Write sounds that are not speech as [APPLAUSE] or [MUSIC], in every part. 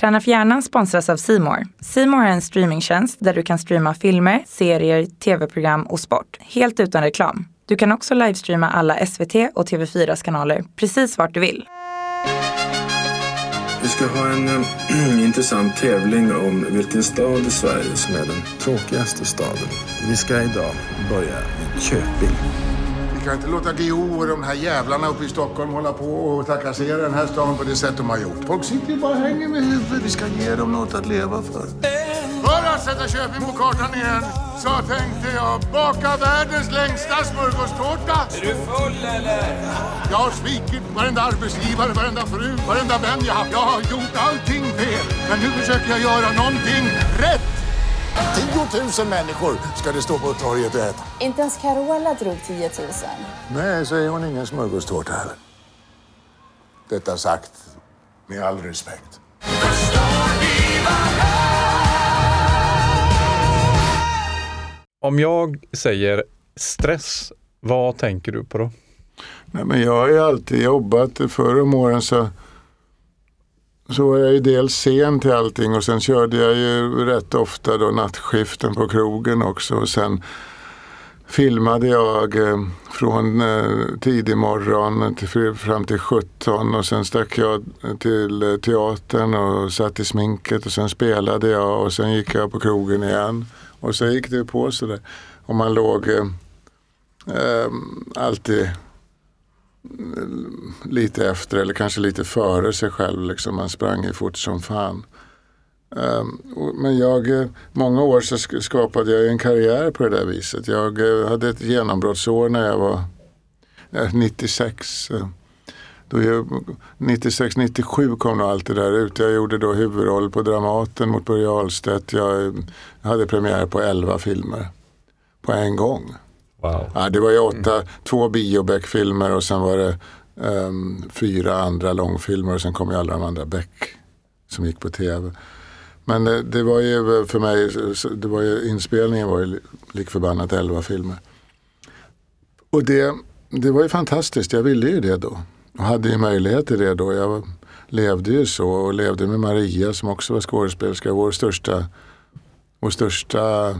Träna för hjärnan sponsras av Simor. Simor är en streamingtjänst där du kan streama filmer, serier, tv-program och sport helt utan reklam. Du kan också livestreama alla SVT och TV4s kanaler precis vart du vill. Vi ska ha en äh, [CLEARS THROAT] intressant tävling om vilken stad i Sverige som är den tråkigaste staden. Vi ska idag börja med Köping. Kan inte låta GO och de här jävlarna uppe i Stockholm hålla på och trakassera den här staden på det sätt de har gjort. Folk sitter ju bara och hänger med huvudet. Vi ska ge dem något att leva för. För att sätta Köping på kartan igen så tänkte jag baka världens längsta smörgåstårta. Är du full eller? Jag har svikit varenda arbetsgivare, varenda fru, varenda vän jag haft. Jag har gjort allting fel. Men nu försöker jag göra någonting rätt. 10 000 människor ska det stå på torget och äta. Inte ens Carola drog 10 000. Nej, så är hon ingen smörgåstårta heller. Detta sagt med all respekt. Om jag säger stress, vad tänker du på då? Nej, men jag har ju alltid jobbat. Förr om åren så, så var jag ju dels sen till allting och sen körde jag ju rätt ofta då nattskiften på krogen också. Och sen filmade jag eh, från eh, tidig morgon till, fram till 17 och sen stack jag till eh, teatern och satt i sminket och sen spelade jag och sen gick jag på krogen igen. Och så gick det på sådär. Och man låg eh, alltid lite efter eller kanske lite före sig själv. Liksom. Man sprang ju fort som fan. Ehm, men jag, eh, många år så skapade jag en karriär på det där viset. Jag eh, hade ett genombrottsår när jag var eh, 96. Då jag, 96, 97 kom nog allt det där ut. Jag gjorde då huvudroll på Dramaten mot Börje Ahlstedt. Jag hade premiär på 11 filmer på en gång. Wow. Ja, det var ju åtta, mm. två biobeckfilmer och sen var det um, fyra andra långfilmer och sen kom ju alla de andra Beck som gick på tv. Men det, det, var ju för mig, det var ju, inspelningen var ju likförbannat elva filmer. Och det, det var ju fantastiskt, jag ville ju det då. Och hade ju möjlighet till det då. Jag levde ju så och levde med Maria som också var skådespelerska. Vår största, vår största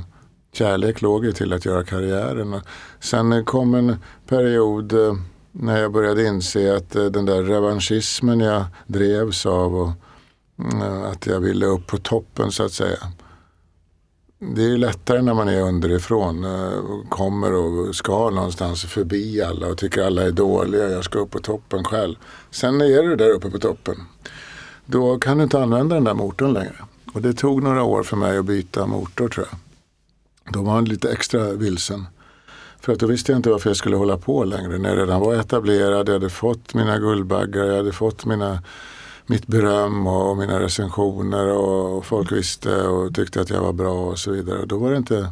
kärlek låg ju till att göra karriären. Sen kom en period eh, när jag började inse att eh, den där revanschismen jag drevs av och mm, eh, att jag ville upp på toppen så att säga. Det är lättare när man är underifrån och kommer och ska någonstans förbi alla och tycker alla är dåliga. Jag ska upp på toppen själv. Sen är du där uppe på toppen. Då kan du inte använda den där motorn längre. Och det tog några år för mig att byta motor tror jag. Då var han lite extra vilsen. För att då visste jag inte varför jag skulle hålla på längre. När jag redan var etablerad, jag hade fått mina Guldbaggar, jag hade fått mina, mitt beröm och mina recensioner och folk visste och tyckte att jag var bra och så vidare. Då var det inte,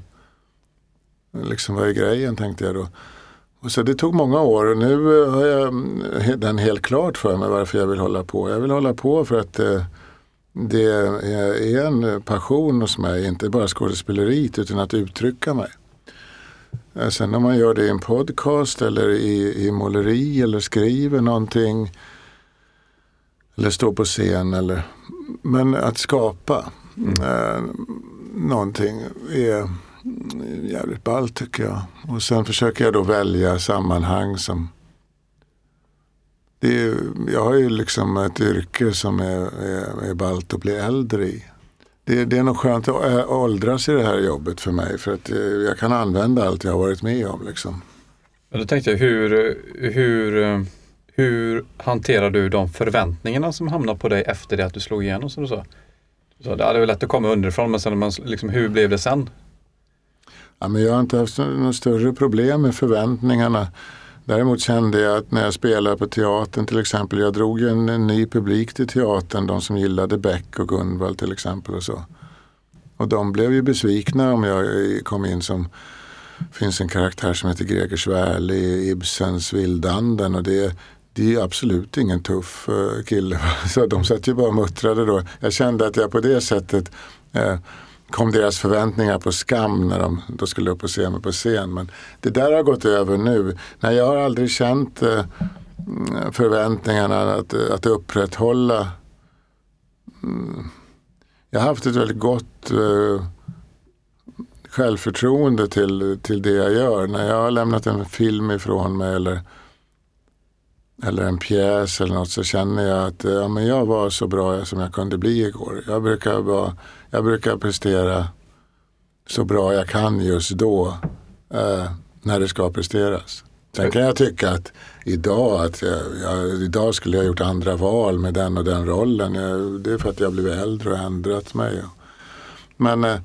liksom vad är grejen tänkte jag då. Och så det tog många år och nu har jag den helt klart för mig varför jag vill hålla på. Jag vill hålla på för att eh, det är en passion hos mig, inte bara skådespeleriet utan att uttrycka mig. Eh, sen om man gör det i en podcast eller i, i måleri eller skriver någonting eller står på scen eller men att skapa mm. eh, någonting är jävligt ballt tycker jag. Och sen försöker jag då välja sammanhang som är, jag har ju liksom ett yrke som är, är, är ballt att bli äldre i. Det, det är nog skönt att åldras i det här jobbet för mig för att eh, jag kan använda allt jag har varit med om. Liksom. Men då tänkte jag, hur, hur, hur hanterar du de förväntningarna som hamnar på dig efter det att du slog igenom som du sa? Så det hade väl lätt att komma underifrån men sen, liksom, hur blev det sen? Ja, men jag har inte haft något större problem med förväntningarna. Däremot kände jag att när jag spelade på teatern till exempel, jag drog ju en, en ny publik till teatern, de som gillade Beck och Gunvald till exempel och så. Och de blev ju besvikna om jag eh, kom in som, finns en karaktär som heter Greger Svärli i Ibsens Vildanden och det, det är absolut ingen tuff eh, kille. [LAUGHS] Så de satt ju bara och muttrade då. Jag kände att jag på det sättet eh, kom deras förväntningar på skam när de då skulle upp och se mig på scen. Men det där har gått över nu. Nej, jag har aldrig känt eh, mm, förväntningarna att, eh, att upprätthålla mm, jag har haft ett väldigt gott eh, självförtroende till, till det jag gör. När jag har lämnat en film ifrån mig eller, eller en pjäs eller något så känner jag att eh, ja, men jag var så bra som jag kunde bli igår. Jag brukar, vara, jag brukar prestera så bra jag kan just då eh, när det ska presteras. Sen kan jag tycka att idag, att jag, jag, idag skulle jag gjort andra val med den och den rollen. Jag, det är för att jag blivit äldre och ändrat mig. Men, eh,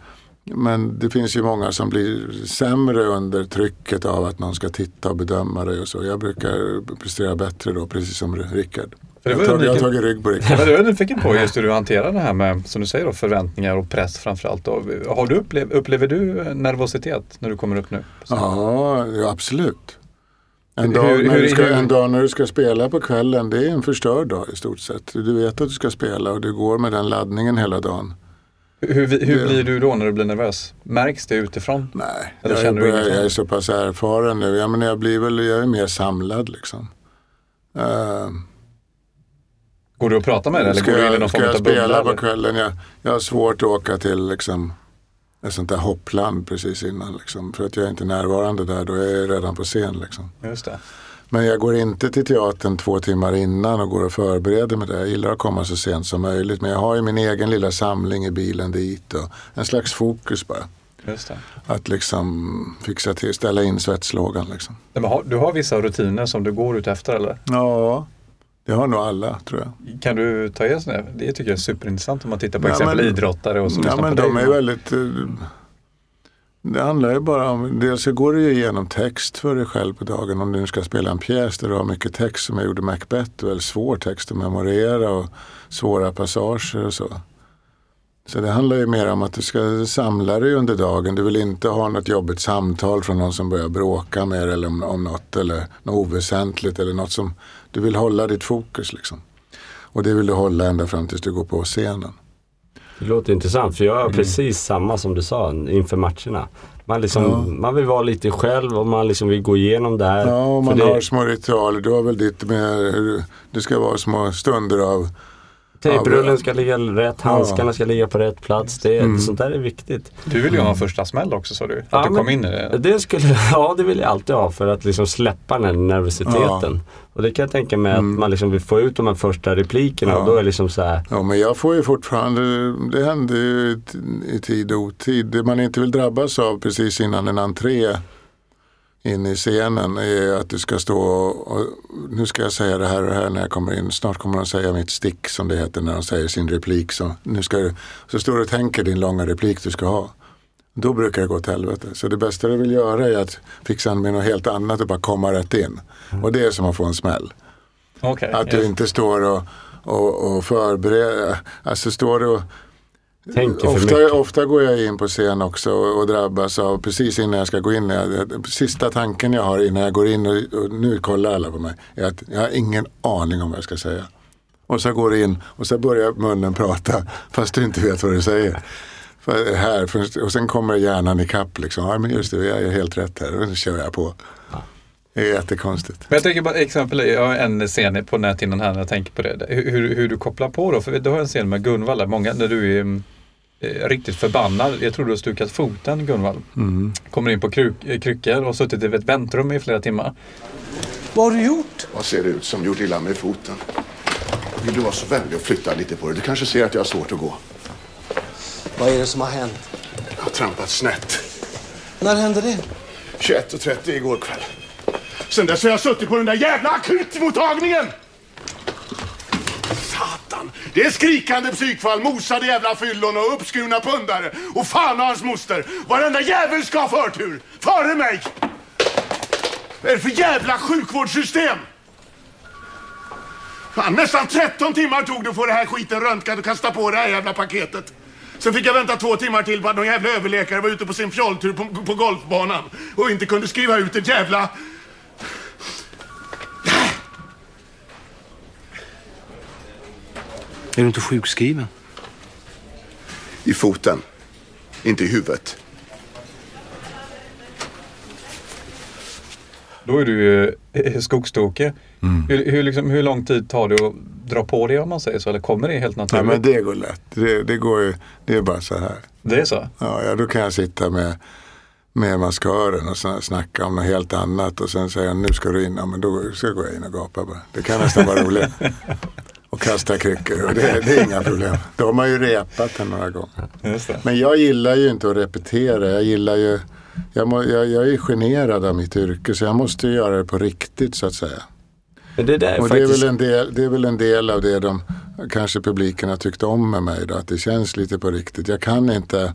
men det finns ju många som blir sämre under trycket av att någon ska titta och bedöma dig och så. Jag brukar prestera bättre då, precis som Rickard. Det Jag var har tagit- jag har tagit rygg på Ja, Rickard. men du är nyfiken på just hur du hanterar det här med, som du säger, då, förväntningar och press framförallt. Har du upplev, upplever du nervositet när du kommer upp nu? Ja, ja, absolut. En Hur- dag, hur- när du ska, hur- en dag när du ska spela på kvällen, det är en förstörd dag i stort sett. Du vet att du ska spela och du går med den laddningen hela dagen. Hur, hur, hur Det- blir du då när du blir nervös? Märks det utifrån? Nej, Eller jag är, känner du börjar- ingenting? jag är så pass erfaren nu. Jag, menar, jag, blir väl, jag är mer samlad liksom. Uh, Går du och pratar med dig eller ska går du in i någon jag, form jag bubbla? spela på kvällen? Jag, jag har svårt att åka till liksom, ett sånt där hoppland precis innan. Liksom, för att jag är inte närvarande där, då är jag redan på scen. Liksom. Just det. Men jag går inte till teatern två timmar innan och går och förbereder mig där. Jag gillar att komma så sent som möjligt. Men jag har ju min egen lilla samling i bilen dit och en slags fokus bara. Att liksom fixa till, ställa in svetslågan liksom. Men har, du har vissa rutiner som du går ut efter eller? Ja, det har nog alla tror jag. Kan du ta er sådana? Det tycker jag är superintressant om man tittar på Ja, exempel men- idrottare och så Ja men de dig. är väldigt... eh, Det handlar ju bara om, dels så går du ju igenom text för dig själv på dagen. Om du nu ska spela en pjäs där du har mycket text som jag gjorde Macbeth. Det väldigt svår text att memorera och svåra passager och så. Så det handlar ju mer om att du ska samla dig under dagen. Du vill inte ha något jobbigt samtal från någon som börjar bråka med dig eller om, om något eller något oväsentligt eller något som du vill hålla ditt fokus liksom. Och det vill du hålla ända fram tills du går på scenen. Det låter intressant för jag Mm. är precis samma som du sa inför matcherna. Man, liksom, man vill vara lite själv och man liksom vill gå igenom det här. Ja, och man det, har små ritualer. Du har väl ditt med hur det ska vara små stunder av Tejprullen ska ligga rätt, handskarna ska ligga på rätt plats. Det, Mm. Sånt där är viktigt. Du vill ju ha en första smäll också sa du. Att Ja, du kom in i det. Det skulle, [LAUGHS] ja, det vill jag alltid ha för att liksom släppa den här nervositeten. Och det kan jag tänka mig att man liksom vill få ut de här första replikerna Mm. Ja. och då är det liksom så här. Ja, men jag får ju fortfarande, det händer ju i tid och otid. Det man inte vill drabbas av precis innan en entré in i scenen är att du ska stå och, och nu ska jag säga det här och det här när jag kommer in. Snart kommer de säga mitt stick som det heter när de säger sin replik. Så, nu ska du, så står du och tänker din långa replik du ska ha. Då brukar det gå åt helvete. Så det bästa du vill göra är att fixa med något helt annat och bara komma rätt in. Och det är som att få en smäll. Okej. Att du ja. inte står och, och, och förbereder. Alltså står du och Ofta, ofta går jag in på scen också och, och drabbas av precis innan jag ska gå in. Jag, sista tanken jag har innan jag går in och, och nu kollar alla på mig. Är att jag har ingen aning om vad jag ska säga. Och så går du in och så börjar munnen prata [LAUGHS] fast du inte vet vad du säger. För här, och sen kommer hjärnan ikapp liksom. Ja men just det, jag är helt rätt här. Och så kör jag på. Det är jättekonstigt. Men jag tänker bara exempel, jag har en scen på näthinnan här när jag tänker på det. Hur, hur, hur du kopplar på då, för du har en scen med Gunvald där, många, när du är mm, eh, riktigt förbannad. Jag tror du har stukat foten Gunvald. Kommer in på kruk, eh, kryckor och suttit i ett väntrum i flera timmar. Vad har du gjort? Vad ser det ut som gjort illa med foten? Vill du vara så vänlig och flytta lite på dig? Du kanske ser att jag har svårt att gå. Vad är det som har hänt? Jag har trampat snett. När hände det? 21.30 igår kväll. Sen dess har jag suttit på den där jävla akutmottagningen! Satan! Det är skrikande psykfall, mosade jävla fyllon och uppskurna pundare. Och fan och hans moster! Varenda jävel ska ha förtur! Före mig! Vad är det för jävla sjukvårdssystem? Fan, nästan 13 timmar tog det att få det här skiten röntgad och kasta på det här jävla paketet. Sen fick jag vänta två timmar till på att någon jävla överläkare var ute på sin fjolltur på, på golfbanan och inte kunde skriva ut ett jävla... Är du inte sjukskriven? I foten, inte i huvudet. Då är du ju eh, skogstokig. Mm. Hur, hur, liksom, hur lång tid tar det att dra på det om man säger så? Eller kommer det helt Nej, naturligt? men det går lätt. Det, det, går ju, det är bara så här. Det är så? Ja, ja, då kan jag sitta med, med maskören och snacka om något helt annat och sen säga nu ska du in. Ja, men då ska jag gå in och gapa bara. Det kan nästan vara roligt. [LAUGHS] Och kasta kryckor och det, det är inga problem. De har ju repat den några gånger. Men jag gillar ju inte att repetera. Jag gillar ju, jag, må, jag, jag är generad av mitt yrke så jag måste ju göra det på riktigt så att säga. Men det där är Och det är, faktiskt... väl en del, det är väl en del av det de, kanske publiken har tyckt om med mig då, att det känns lite på riktigt. Jag kan inte,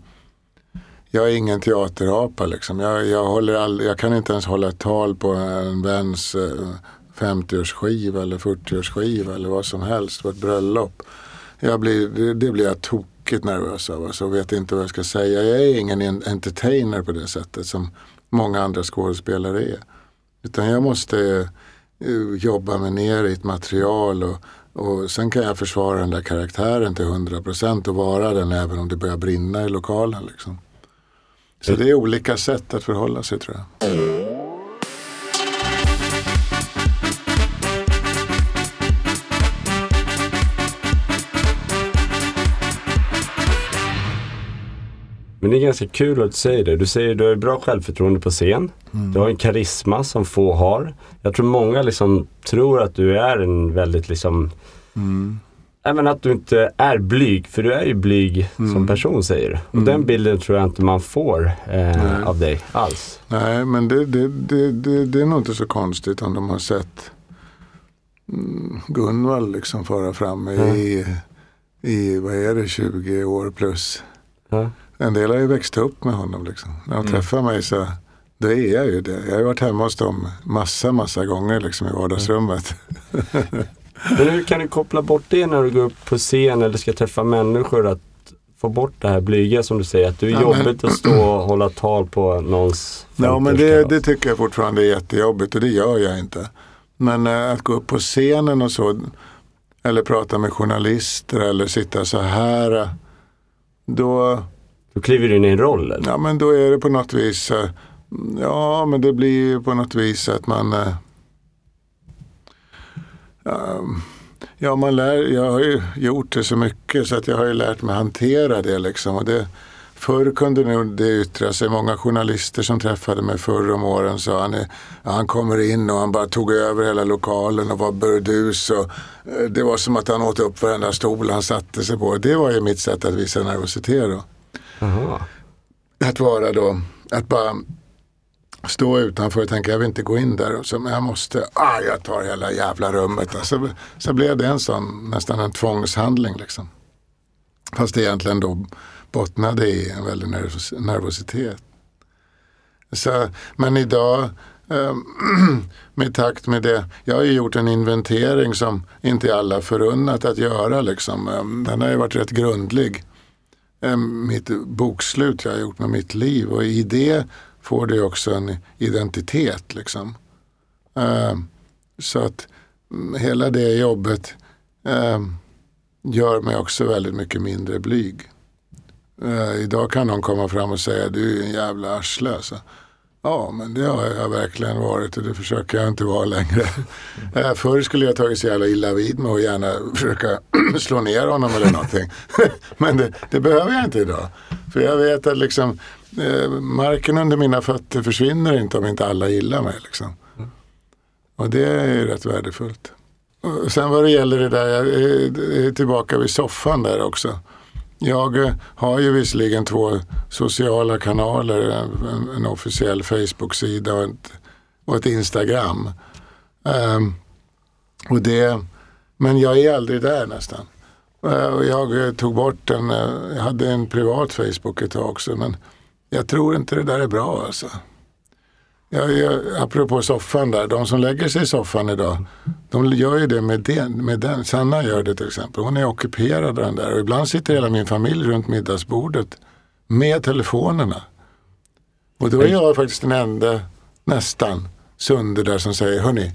jag är ingen teaterapa liksom. Jag, jag, all, jag kan inte ens hålla ett tal på en väns eh, 50-årsskiva eller 40-årsskiva eller vad som helst på ett bröllop. Jag blir, det, det blir jag tokigt nervös av. Alltså, vet inte vad jag ska säga. Jag är ingen en- entertainer på det sättet som många andra skådespelare är. Utan jag måste eh, jobba mig ner i ett material och, och sen kan jag försvara den där karaktären till 100% och vara den även om det börjar brinna i lokalen. Liksom. Så det är olika sätt att förhålla sig tror jag. Men det är ganska kul att du säger det. Du säger att du har bra självförtroende på scen. Mm. Du har en karisma som få har. Jag tror många liksom tror att du är en väldigt liksom Mm. Även att du inte är blyg, för du är ju blyg Mm. som person säger du. Och den bilden tror jag inte man får eh, av dig alls. Nej, men det, det, det, det, är nog inte så konstigt om de har sett mm, Gunvald liksom fara fram i, i, vad är det, 20 år plus. Ja. En del har ju växt upp med honom liksom. När de träffar mig så det är jag ju det. Jag har ju varit hemma hos dem massa, massa gånger liksom i vardagsrummet. Men hur kan du koppla bort det när du går upp på scen eller ska träffa människor? Att få bort det här blyga som du säger, att det är Ja, men- jobbigt att stå och hålla tal på någons Ja men det, 50-årskalas. det tycker jag fortfarande är jättejobbigt och det gör jag inte. Men eh, att gå upp på scenen och så eller prata med journalister eller sitta så här. eh, Då, då kliver du in i en roll eller? ja, men då är det på något vis eh, Ja men det blir ju på något vis att man eh, ehm, Ja man lär, jag har ju gjort det så mycket så att jag har ju lärt mig hantera det liksom. Och det, Förr kunde nog det yttra sig. Många journalister som träffade mig förr om åren sa han, ja, han kommer in och han bara tog över hela lokalen och var burdus. Och, eh, det var som att han åt upp varenda stol han satte sig på. Det var ju mitt sätt att visa nervositet då. Aha. Att vara då, att bara stå utanför och tänka jag vill inte gå in där. Och så, men jag måste, ah, jag tar hela jävla rummet. Alltså, så blev det en sån, nästan en tvångshandling liksom. Fast det egentligen då bottnade i en väldig nervos nervositet. Så, men idag, eh, [CLEARS THROAT] med takt med det, jag har ju gjort en inventering som inte är alla förunnat att göra. Liksom. Ehm, den har ju varit rätt grundlig. Eh, mitt bokslut jag har gjort med mitt liv och i det får det också en identitet. Liksom. Eh, så att mm, hela det jobbet eh, gör mig också väldigt mycket mindre blyg. Idag kan någon komma fram och säga du är en jävla arsle. Alltså. Ja, men det har jag verkligen varit och det försöker jag inte vara längre. Eh, förr skulle jag tagit så jävla illa vid mig och gärna försöka [CLEARS THROAT] slå ner honom eller någonting. [LAUGHS] men det, det behöver jag inte idag. För jag vet att liksom, eh, marken under mina fötter försvinner inte om inte alla gillar mig. Liksom. Och det är ju rätt värdefullt. Och sen vad det gäller det där, jag är tillbaka vid soffan där också. Jag eh, har ju visserligen två sociala kanaler, eh, en, en officiell Facebook-sida och ett, och ett Instagram. Um, och det, men jag är aldrig där nästan. Eh, jag tog bort den, jag hade en privat Facebook ett tag också men jag tror inte det där är bra alltså. Jag, jag, apropå soffan där, de som lägger sig i soffan idag, de gör ju det med den, med den. Sanna gör det till exempel. Hon är ockuperad av den där och ibland sitter hela min familj runt middagsbordet med telefonerna. Och då är jag faktiskt den enda, nästan, Sunde där som säger, hörni,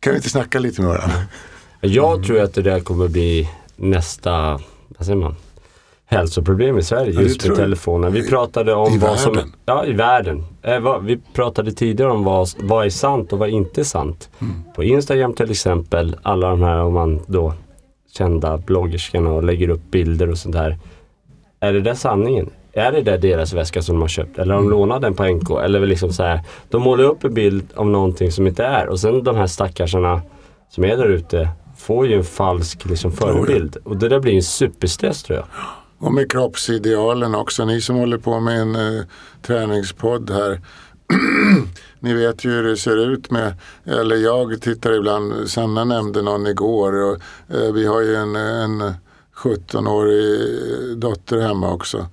kan vi inte snacka lite med varandra? Jag tror att det där kommer bli nästa, vad säger man? Hälsoproblem i Sverige Ja, just med telefonen. Vi pratade om i vad som... världen. Ja, i världen. Eh, vad, vi pratade tidigare om vad, vad är sant och vad är inte sant. Mm. På Instagram till exempel, alla de här om man då kända bloggerskorna och lägger upp bilder och sånt där. Är det där sanningen? Är det där deras väska som de har köpt? Eller har Mm. de lånat den på NK? Eller liksom så här, de målar upp en bild av någonting som inte är. Och sen de här stackarsarna som är där ute får ju en falsk liksom, förebild. Och det där blir en superstress tror jag. Och med kroppsidealen också. Ni som håller på med en eh, träningspodd här. [CLEARS THROAT] Ni vet ju hur det ser ut med, eller jag tittar ibland, Sanna nämnde någon igår och eh, vi har ju en, en 17-årig eh, dotter hemma också.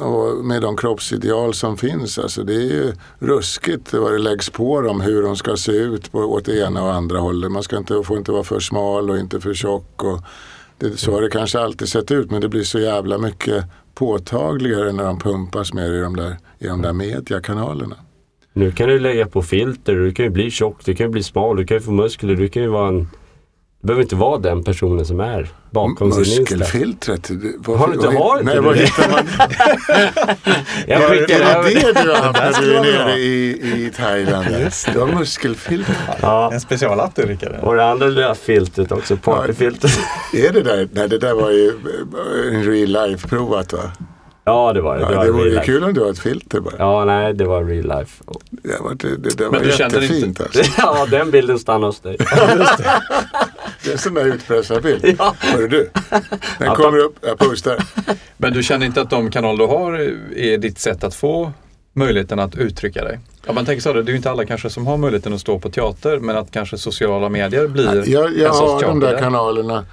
Och med de kroppsideal som finns, alltså det är ju ruskigt vad det läggs på dem hur de ska se ut på, åt det ena och andra hållet. Man ska inte, får inte vara för smal och inte för tjock. Och det, så har det kanske alltid sett ut men det blir så jävla mycket påtagligare när de pumpas mer i de där, i de där mediakanalerna. Nu kan du lägga på filter, du kan ju bli tjock, du kan ju bli smal, du kan ju få muskler, du kan ju vara en... Du behöver inte vara den personen som är bakom sin Insta. Muskelfiltret. det- vad- Har du inte- har inte Nej, det? hittar man? [LAUGHS] Jag Var skickar det över det du haft när du är nere i, i Thailand? Du har muskelfilter. Ja. En specialapp du Rickard. Och det andra lilla filtret också, partyfiltret. [LAUGHS] Är det där? Nej, det där var ju eh, en real life provat va? Ja, det var det. Ja, Det var det vore ju kul om du har ett filter bara. Ja, nej, det var real life. Det, var, det, det, det var Men du kände jättefint inte- alltså. [LAUGHS] Ja, den bilden stannar hos dig. Det är en sån där utpressarbild. [LAUGHS] Ja. Hörru du. Den Ja, kommer upp, jag postar. [LAUGHS] Men du känner inte att de kanaler du har är ditt sätt att få möjligheten att uttrycka dig? Ja, man tänker så, här, det är ju inte alla kanske som har möjligheten att stå på teater men att kanske sociala medier blir Jag, jag en sorts har de där kanalerna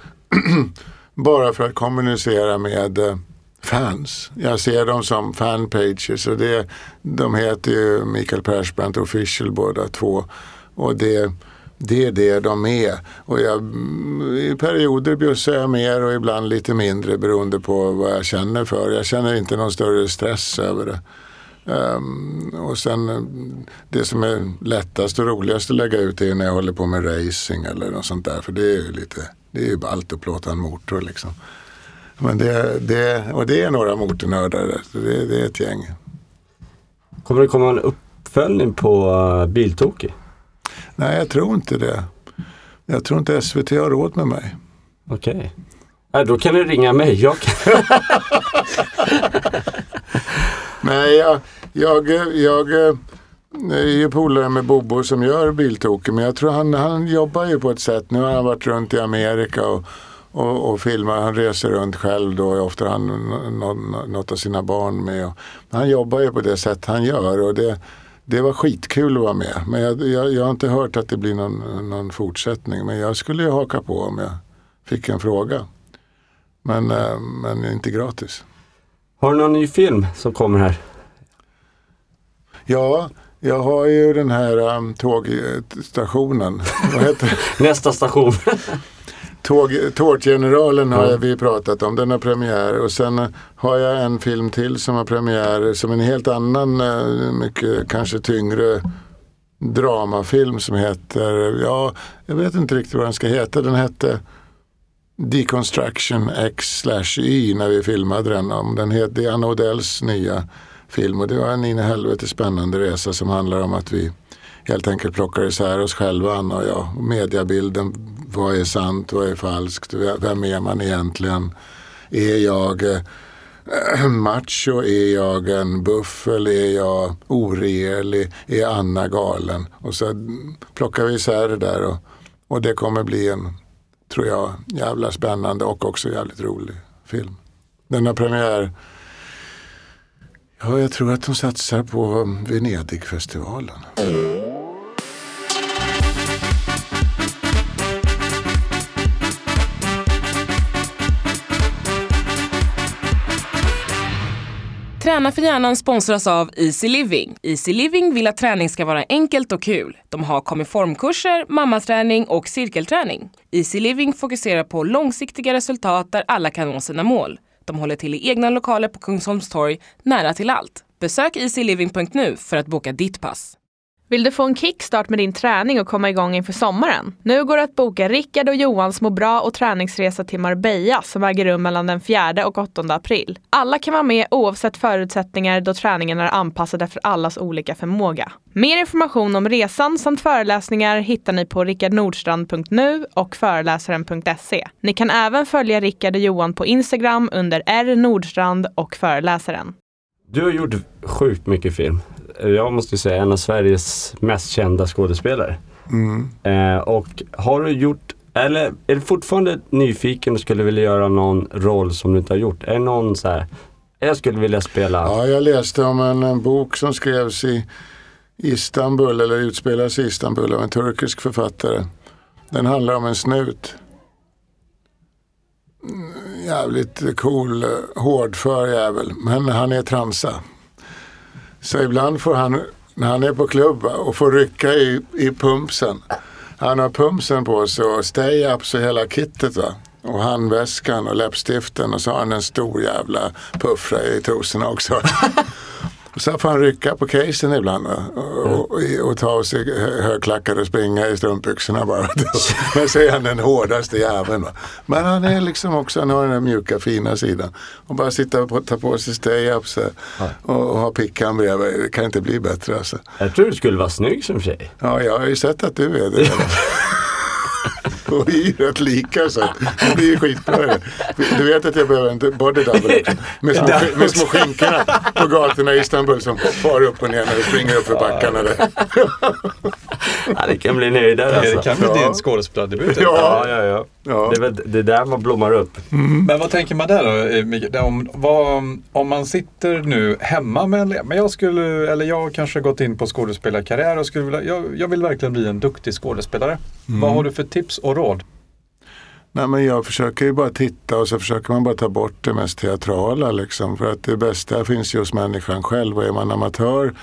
[CLEARS THROAT] bara för att kommunicera med eh, fans. Jag ser dem som fanpages och det, de heter ju Mikael Persbrandt Official båda två. Och det, det är det de är. Och jag, I perioder bjussar jag mer och ibland lite mindre beroende på vad jag känner för. Jag känner inte någon större stress över det. Um, och sen eh, det som är lättast och roligast att lägga ut är när jag håller på med racing eller något sånt där. För det är ju lite, det är ju ballt att plåta en motor liksom. Men det, det, och det är några motornördar det, det är ett gäng. Kommer det komma en uppföljning på eh, uh, Biltokig? Nej, jag tror inte det. Jag tror inte SVT har råd med mig. Okej. Nej, då kan du ringa mig. Jag kan... [LAUGHS] Nej, jag, jag, jag eh, är ju polare med Bobo som gör Biltoken. Men jag tror han, han jobbar ju på ett sätt. Nu har han varit runt i Amerika och, och, och filmar. Han reser runt själv då. Ofta har han nå- nå- något av sina barn med. Han jobbar ju på det sätt han gör. Och det, det var skitkul att vara med. Men jag, jag, jag har inte hört att det blir någon, någon fortsättning. Men jag skulle ju haka på om jag fick en fråga. Men, eh, men inte gratis. Har du någon ny film som kommer här? Ja, jag har ju den här um, tågstationen. [LAUGHS] Nästa station. [LAUGHS] Tåg, Tårtgeneralen har vi pratat om. Den har premiär. Och sen har jag en film till som har premiär. Som en helt annan, eh, mycket kanske tyngre dramafilm som heter, ja, jag vet inte riktigt vad den ska heta. Den hette Deconstruction X slash Y när vi filmade den. Om den heter, det är Anna Odells nya film och det var en in i helvete spännande resa som handlar om att vi helt enkelt plockar isär oss själva, Anna och jag. Och Mediebilden, vad är sant, vad är falskt, vem är man egentligen? Är jag eh, [CLEARS THROAT] macho, är jag en buffel, är jag oregerlig, är Anna galen? Och så plockar vi isär det där och, och det kommer bli en, tror jag, jävla spännande och också jävligt rolig film. Den har premiär Ja, jag tror att de satsar på Venedigfestivalen. Träna för hjärnan sponsras av Easy Living. Easy Living vill att träning ska vara enkelt och kul. De har komiformkurser, mammaträning och cirkelträning. Easy Living fokuserar på långsiktiga resultat där alla kan nå sina mål. De håller till i egna lokaler på Kungsholms torg, nära till allt. Besök easyliving.nu för att boka ditt pass. Vill du få en kickstart med din träning och komma igång inför sommaren? Nu går det att boka Rickard och Johans må bra och träningsresa till Marbella som äger rum mellan den 4 och 8 april. Alla kan vara med oavsett förutsättningar då träningen är anpassad efter allas olika förmåga. Mer information om resan samt föreläsningar hittar ni på rickardnordstrand.nu och föreläsaren.se. Ni kan även följa Rickard och Johan på Instagram under rnordstrand och föreläsaren. Du har gjort sjukt mycket film. Jag måste säga en av Sveriges mest kända skådespelare. Mm. Eh, och har du gjort, eller är du fortfarande nyfiken och skulle vilja göra någon roll som du inte har gjort? Är det någon så här, jag skulle vilja spela... Ja, jag läste om en, en bok som skrevs i Istanbul, eller utspelas i Istanbul av en turkisk författare. Den handlar om en snut. Mm, Jävligt cool, eh, hårdför jävel. Men han är transa. Så ibland får han, när han är på klubb och får rycka i, i pumpsen. Han har pumpsen på sig och stay-ups och hela kittet va. Och handväskan och läppstiften och så har han en stor jävla puffra i trosorna också. [LAUGHS] Och så får han rycka på casen ibland och, och, och ta av sig hö- högklackade och springa i strumpbyxorna bara. [LAUGHS] Men så är han den hårdaste jäveln. Va? Men han är liksom också, han har den där mjuka fina sidan. Och bara sitta och ta på sig stay-ups eh, och, och ha pickan bredvid. Det kan inte bli bättre alltså. Jag tror du skulle vara snygg som tjej. Ja, jag har ju sett att du är det. [LAUGHS] Och vi är rätt lika så [LAUGHS] det blir ju skitbra. Du vet att jag behöver en body double också. Med små, med små skinkorna [LAUGHS] på gatorna i Istanbul som far upp och ner när du springer upp för backarna där. [LAUGHS] Ja, det kan bli nöjdare alltså. Det kan bli Ja. din skådespelardebut. Ja, ja, ja. Ja. Det är väl det där man blommar upp. Men vad tänker man där då, eh, Mikael? Om, vad, om man sitter nu hemma med en, men jag skulle, eller jag kanske gått in på skådespelarkarriär och skulle vilja, jag, jag vill verkligen bli en duktig skådespelare. Vad har du för tips och råd? Nej men jag försöker ju bara titta och så försöker man bara ta bort det mest teatrala liksom. För att det bästa finns ju hos människan själv och är man amatör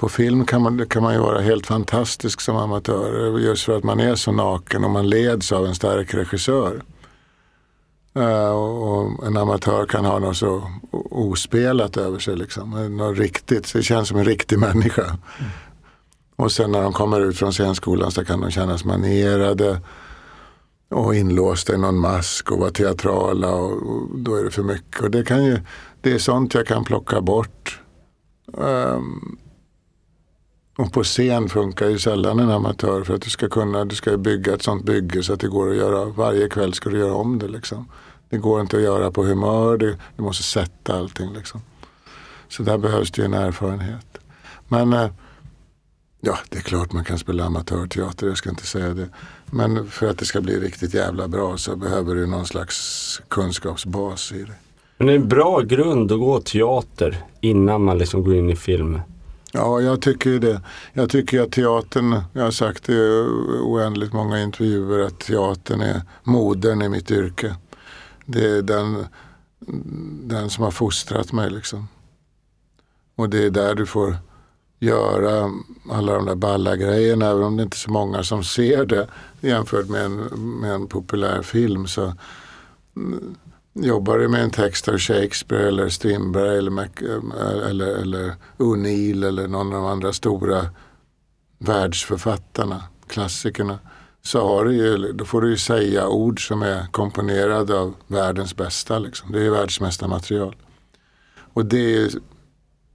på film kan man, kan man ju vara helt fantastisk som amatör. Just för att man är så naken och man leds av en stark regissör. Eh, och en amatör kan ha något så ospelat över sig. Liksom. Något riktigt, det känns som en riktig [LAUGHS] människa. Och sen när de kommer ut från scenskolan så kan de kännas manerade och inlåsta i någon mask och vara teatrala och, och då är det för mycket. Och det, kan ju, det är sånt jag kan plocka bort. Um, och på scen funkar ju sällan en amatör för att du ska kunna, du ska bygga ett sånt bygge så att det går att göra, varje kväll ska du göra om det liksom. Det går inte att göra på humör, du, du måste sätta allting liksom. Så där behövs det ju en erfarenhet. Men eh, Ja, det är klart man kan spela amatörteater, jag ska inte säga det. Men för att det ska bli riktigt jävla bra så behöver du någon slags kunskapsbas i det. Men det är en bra grund att gå teater innan man liksom går in i film. Ja, jag tycker det. Jag tycker att teatern, jag har sagt det i oändligt många intervjuer, att teatern är modern i mitt yrke. Det är den, den som har fostrat mig liksom. Och det är där du får göra alla de där balla grejerna, även om det inte är så många som ser det jämfört med en, med en populär film. Så mm, jobbar du med en text av Shakespeare eller Strindberg eller, Mac, eh, eller, eller O'Neill eller någon av de andra stora världsförfattarna, klassikerna, så har du ju, då får du ju säga ord som är komponerade av världens bästa. Liksom. Det är världsmästarmaterial. Och det är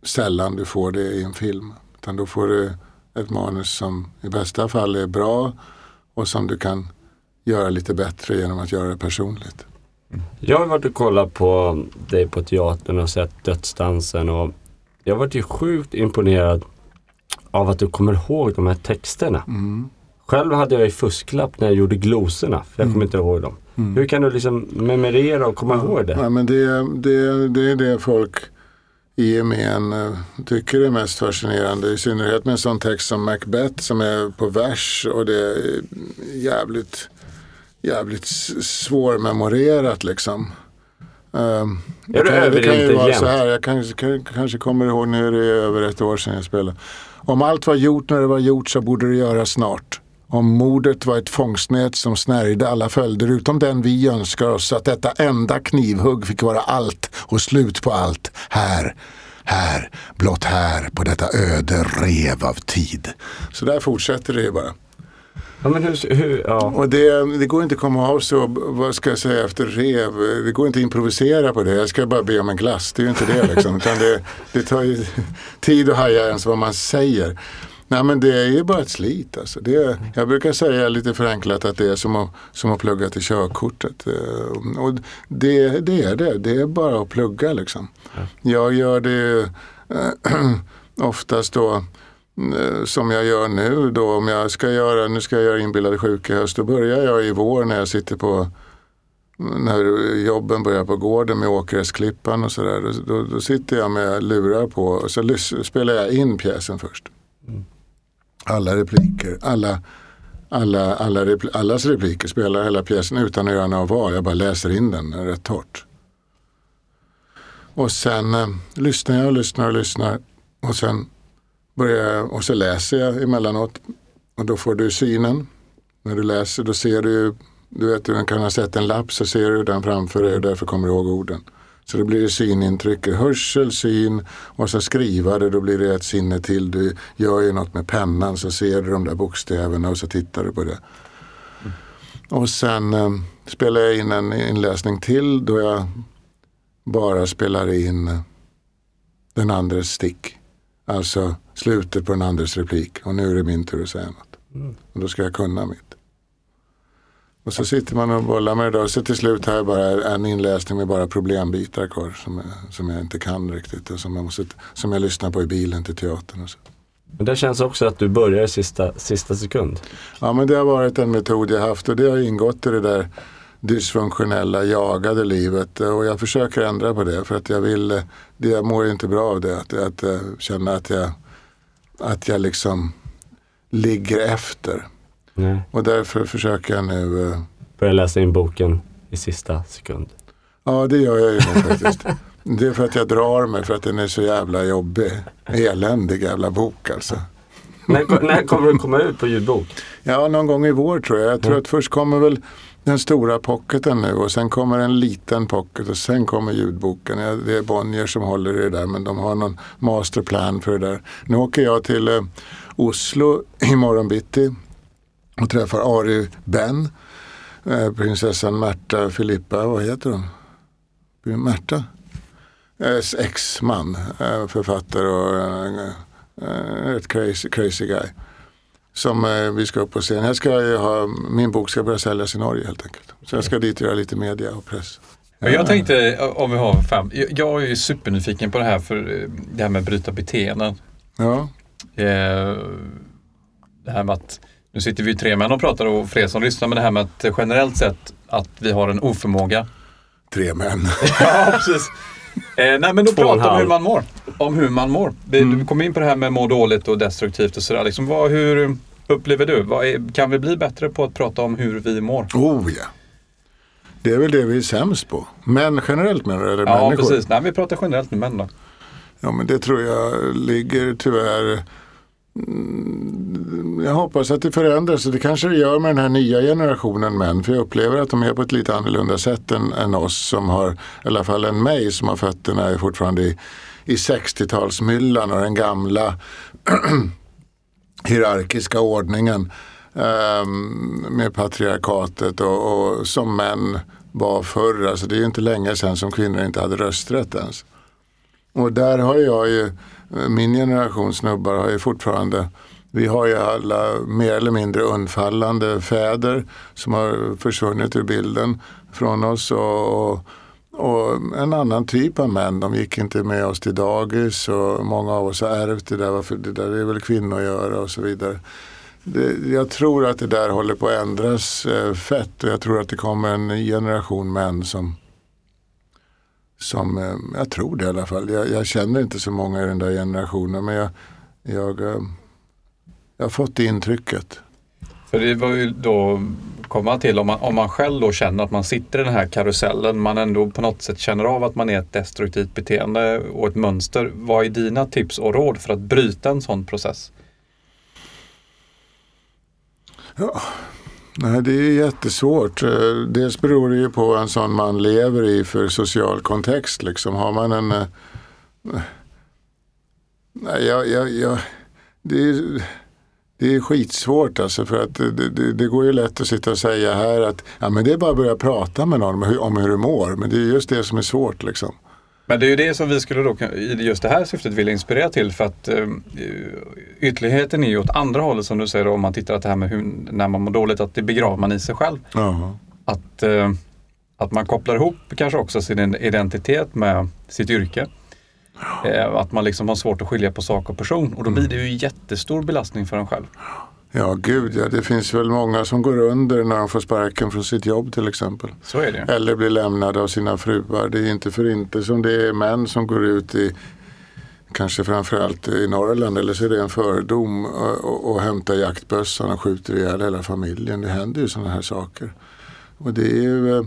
sällan du får det i en film. Utan då får du ett manus som i bästa fall är bra och som du kan göra lite bättre genom att göra det personligt. Jag har varit och kollat på dig på teatern och sett Dödsdansen och jag varit ju sjukt imponerad av att du kommer ihåg de här texterna. Mm. Själv hade jag ju fusklapp när jag gjorde glosorna, för jag kommer inte ihåg dem. Hur kan du liksom memorera och komma ihåg det? Ja, men det, det, det är det folk gemen eh, tycker är mest fascinerande. I synnerhet med en sån text som Macbeth som är på vers och det är jävligt, jävligt svårmemorerat liksom. Um, Är du det, kan, det kan ju vara så här, jag kanske, kan, kanske kommer ihåg nu är det över ett år sedan jag spelade. Om allt var gjort när det var gjort så borde det göras snart. Om mordet var ett fångstnät som snärjde alla följder utom den vi önskar oss att detta enda knivhugg fick vara allt och slut på allt här. här, blott här på detta öde rev av tid. Så där fortsätter det ju bara. Ja, men hur, hur, ja. Och det, det går inte att komma av så, vad ska jag säga, efter rev. Det går inte att improvisera på det. Jag ska bara be om en glass, det är ju inte det liksom. Utan det, det tar ju tid att haja ens vad man säger. Nej men det är ju bara ett slit alltså. Det är, jag brukar säga lite förenklat att det är som att, som att plugga till körkortet. Eh, Och det, det är det, det är bara att plugga liksom. Jag gör det eh, [CLEARS THROAT] oftast då eh, som jag gör nu då om jag ska göra, nu ska jag göra inbillade sjuka i höst. Då börjar jag i vår när jag sitter på när jobben börjar på gården med Åkeräsklippan och sådär. Då, då, sitter jag med lurar på och så spelar jag in pjäsen först. Alla repliker, alla, alla, alla repl- allas repliker spelar hela pjäsen utan att göra några val. Jag bara läser in den rätt torrt. Och sen eh, lyssnar jag och lyssnar och lyssnar. Och sen börjar jag, och så läser jag emellanåt. Och då får du synen. När du läser då ser du ju, du vet du kan ha sett en lapp så ser du den framför dig och därför kommer du ihåg orden. Så då blir det synintryck, hörsel, syn och så skriva det, då blir det ett sinne till. Du gör ju något med pennan så ser du de där bokstäverna och så tittar du på det. Och sen eh, spelar jag in en inläsning till då jag bara spelar in eh, den andres stick. Alltså slutet på den andres replik. Och nu är det min tur att säga något. Och då ska jag kunna mitt. Och så sitter man och bollar med det där. Så till slut har jag bara en inläsning med bara problembitar kvar. Som jag, som jag inte kan riktigt. Och som jag, måste, som jag lyssnar på i bilen till teatern. Och så. Men det känns också att du börjar i sista, sista sekund. Ja men det har varit en metod jag haft. Och det har ingått i det där dysfunktionella, jagade livet. Och jag försöker ändra på det. För att jag vill, det, jag mår inte bra av det. Att, att eh, känna att jag, att jag liksom ligger efter. Nej. Och därför försöker jag nu eh, Börjar läsa in boken i sista sekund. Ja, det gör jag ju faktiskt. Det är för att jag drar mig för att den är så jävla jobbig. Eländig jävla bok alltså. när, när kommer den komma ut på ljudbok? Ja, någon gång i vår tror jag. Jag tror att först kommer väl den stora pocketen nu och sen kommer en liten pocket och sen kommer ljudboken. Ja, Det är Bonnier som håller i det där men de har någon masterplan för det där. Nu åker jag till eh, Oslo imorgon bitti och träffar Ari Ben, eh, prinsessan Märta Filippa, vad heter hon? Märta? Eh, Ex-man, eh, författare och ett crazy, crazy guy. Som vi ska upp på scen. Jag ska ha, min bok ska börja säljas i Norge helt enkelt. Så jag ska dit och göra lite media och press. Jag tänkte, om vi har fem, jag- är supernyfiken på det här för det här med bryta beteenden. Ja, Det här med att, nu sitter vi ju tre män och pratar och fler som lyssnar, men det här med att generellt sett att vi har en oförmåga. tre män. [LAUGHS] Ja, precis. Eh, nej men då pratar om hur man mår. Om hur man mår. Vi, Du kom in på det här med må dåligt och destruktivt och sådär. Liksom, vad, hur upplever du? Vad är, kan vi bli bättre på att prata om hur vi mår? Oh ja. Det är väl det vi är sämst på. Män generellt menar du? Eller Ja, människor? precis. Nej, vi pratar generellt med män då. Ja men det tror jag ligger tyvärr Mm, Mm, jag hoppas att det förändras och det kanske det gör med den här nya generationen män. För jag upplever att de är på ett lite annorlunda sätt än, än oss som har, i alla fall än mig som har fötterna är fortfarande i, i 60-talsmyllan och den gamla [CLEARS THROAT] hierarkiska ordningen um, med patriarkatet och, och som män var förr. Alltså det är ju inte länge sedan som kvinnor inte hade rösträtt ens. Och där har jag ju, Eh, min generation snubbar har ju fortfarande, vi har ju alla mer eller mindre undfallande fäder som har försvunnit ur bilden från oss. Och, och, och en annan typ av män, de gick inte med oss till dagis och många av oss har ärvt det där, varför det där är väl kvinnor att göra och så vidare. Det, jag tror att det där håller på att ändras eh, fett och jag tror att det kommer en ny generation män som som, eh, jag tror det i alla fall. Jag, jag känner inte så många i den där generationen men jag, jag, eh, jag har fått det intrycket. För det var ju då komma till om man, om man själv då känner att man sitter i den här karusellen, man ändå på något sätt känner av att man är ett destruktivt beteende och ett mönster. Vad är dina tips och råd för att bryta en sån process? Ja. Nej, det är jättesvårt. Eh, dels beror det ju på vad en sån man lever i för social kontext. Liksom. Har man en, eh, Nej, jag, jag, jag, det, är, det är skitsvårt alltså för att det, det, det går ju lätt att sitta och säga här att ja, men det är bara att börja prata med någon om hur, om hur du mår. Men det är just det som är svårt liksom. Men det är ju det som vi skulle då i just det här syftet vilja inspirera till för att eh, ytterligheten är ju åt andra hållet som du säger då, om man tittar att det här med hur, när man mår dåligt att det begraver man i sig själv. Ja. Att, eh, att man kopplar ihop kanske också sin identitet med sitt yrke. Eh, att man liksom har svårt att skilja på sak och person och då blir det ju jättestor belastning för en själv. Ja, gud ja. Det finns väl många som går under när de får sparken från sitt jobb till exempel. Så är det. Eller blir lämnade av sina fruar. Det är inte för inte som det är män som går ut i kanske framförallt i Norrland eller så är det en fördom och, och, och hämtar jaktbössan och skjuter ihjäl hela familjen. Det händer ju sådana här saker. Och det är ju eh,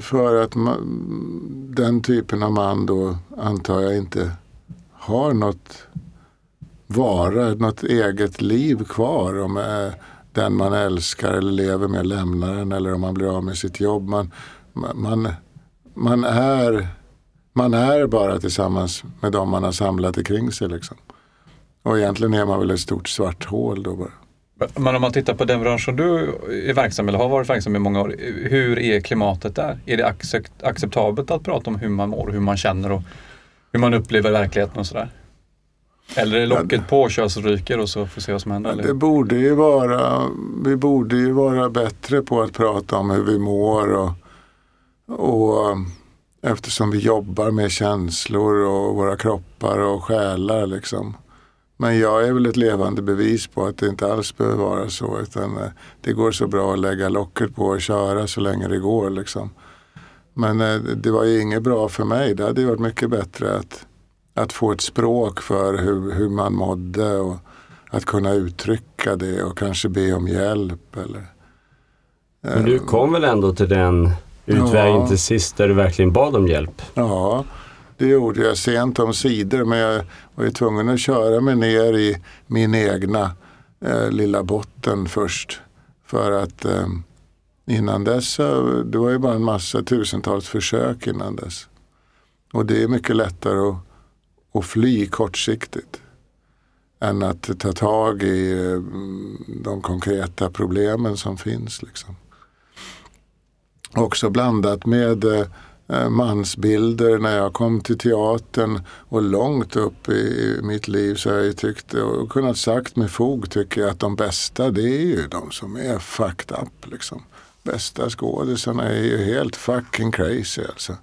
för att man, den typen av man då antar jag inte har något vara, något eget liv kvar. Om eh, den man älskar eller lever med lämnar en eller om man blir av med sitt jobb. Man, man, man, är, man är bara tillsammans med de man har samlat omkring sig. Liksom. Och egentligen är man väl ett stort svart hål då bara. Men om man tittar på den branschen du är verksam eller har varit verksam i många år. Hur är klimatet där? Är det acceptabelt att prata om hur man mår, hur man känner och hur man upplever verkligheten och sådär? Eller är locket på, kör så ryker och så får vi se vad som händer? Eller? Det borde ju vara, vi borde ju vara bättre på att prata om hur vi mår och, och eftersom vi jobbar med känslor och våra kroppar och själar liksom. Men jag är väl ett levande bevis på att det inte alls behöver vara så. Utan eh, det går så bra att lägga locket på och köra så länge det går. Liksom. Men eh, det var ju inget bra för mig. Det hade varit mycket bättre att, att få ett språk för hur, hur man mådde. Och att kunna uttrycka det och kanske be om hjälp. Eller, Men du kom väl ändå till den utvägen Ja. till sist där du verkligen bad om hjälp? Ja, det gjorde jag sent om sidor men jag var ju tvungen att köra mig ner i min egna eh, lilla botten först. För att eh, innan dess, det var ju bara en massa tusentals försök innan dess. Och det är mycket lättare att, och fly kortsiktigt än att ta tag i eh, de konkreta problemen som finns. Liksom. Också blandat med eh, eh, mansbilder när jag kom till teatern och långt upp i, mitt liv så har jag tyckt och kunnat sagt med fog tycker jag att de bästa det är ju de som är fucked up. Liksom. Bästa skådisarna är ju helt fucking crazy alltså.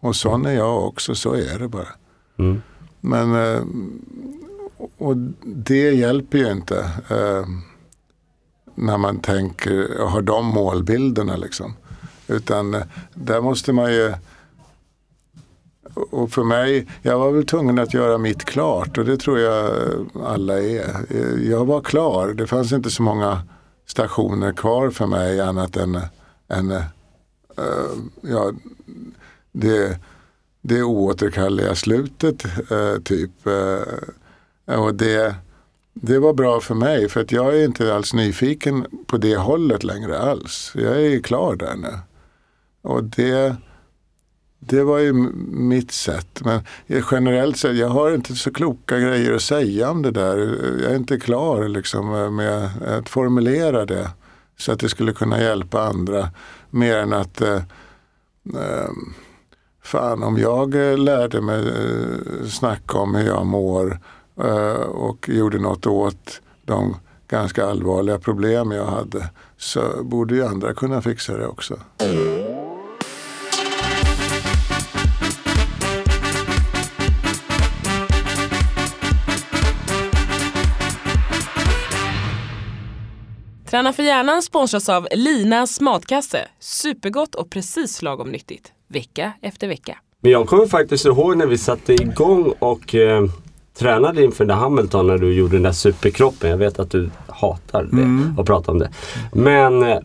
Och sån är jag också, så är det bara. Mm. Men eh, och det hjälper ju inte eh, när man tänker och har de målbilderna liksom. Utan eh, där måste man ju och för mig, jag var väl tvungen att göra mitt klart och det tror jag alla är. Eh, jag var klar, det fanns inte så många stationer kvar för mig annat än, än eh, ja, det, det oåterkalleliga slutet eh, typ. Eh, och det, det var bra för mig för att jag är inte alls nyfiken på det hållet längre alls. Jag är ju klar där nu. Och det, det var ju mitt sätt. Men generellt sett, jag har inte så kloka grejer att säga om det där. Jag är inte klar liksom med att formulera det. Så att det skulle kunna hjälpa andra. Mer än att eh, eh, Fan, om jag eh, lärde mig eh, snacka om hur jag mår eh, och gjorde något åt de ganska allvarliga problem jag hade så borde ju andra kunna fixa det också. Träna för hjärnan sponsras av Linas matkasse. Supergott och precis lagom nyttigt. Vecka efter vecka. Men jag kommer faktiskt ihåg när vi satte igång och eh, tränade inför den där Hamilton när du gjorde den där superkroppen. Jag vet att du hatar det Mm. och prata om det. Men eh,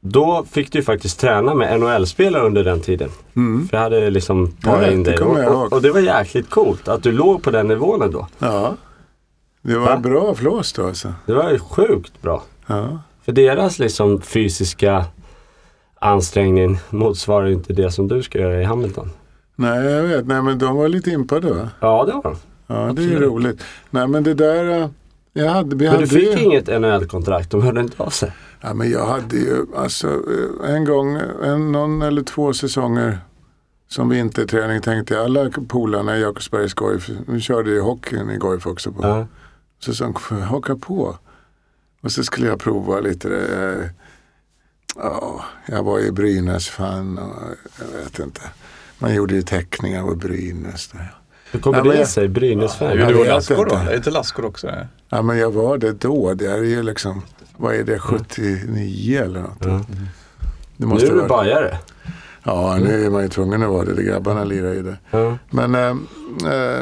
då fick du faktiskt träna med NHL-spelare under den tiden. Mm. För jag hade liksom parat Ja, in det dig. Och, och, och det var jäkligt coolt att du låg på den nivån ändå. Ja, det var Va? bra flås då alltså. Det var ju sjukt bra. Ja. För deras liksom fysiska ansträngning motsvarar inte det som du ska göra i Hamilton. Nej, jag vet. Nej, men de var lite impade va? Ja, det var de. Ja, det är Absolut. ju roligt. Nej men det där, eh, jag hade, vi Men du fick ju, inget NHL-kontrakt, de hörde inte av sig. Ja men jag hade ju, alltså eh, en gång, en, någon eller två säsonger som vinterträning tänkte jag, alla polarna i Jakobsbergs Goif, vi körde ju hockeyn i Goif också på Ja. säsong, haka på. Och så skulle jag prova lite det. Ja, jag var ju Brynäs-fan och jag vet inte. Man gjorde ju teckningar på Brynäs. Där. Hur kommer Ja, det jag- sig? Brynäs-fan? Jag Du och vet Lassgård då? inte. Är inte Lassgård också? Ja men jag var det då. Det är ju liksom, vad är det, 79 eller något? Ja. Det Nu är du vara- bajare. Ja, nu är man ju tvungen att vara det. Grabbarna lirar ju det. Ja. Men, eh,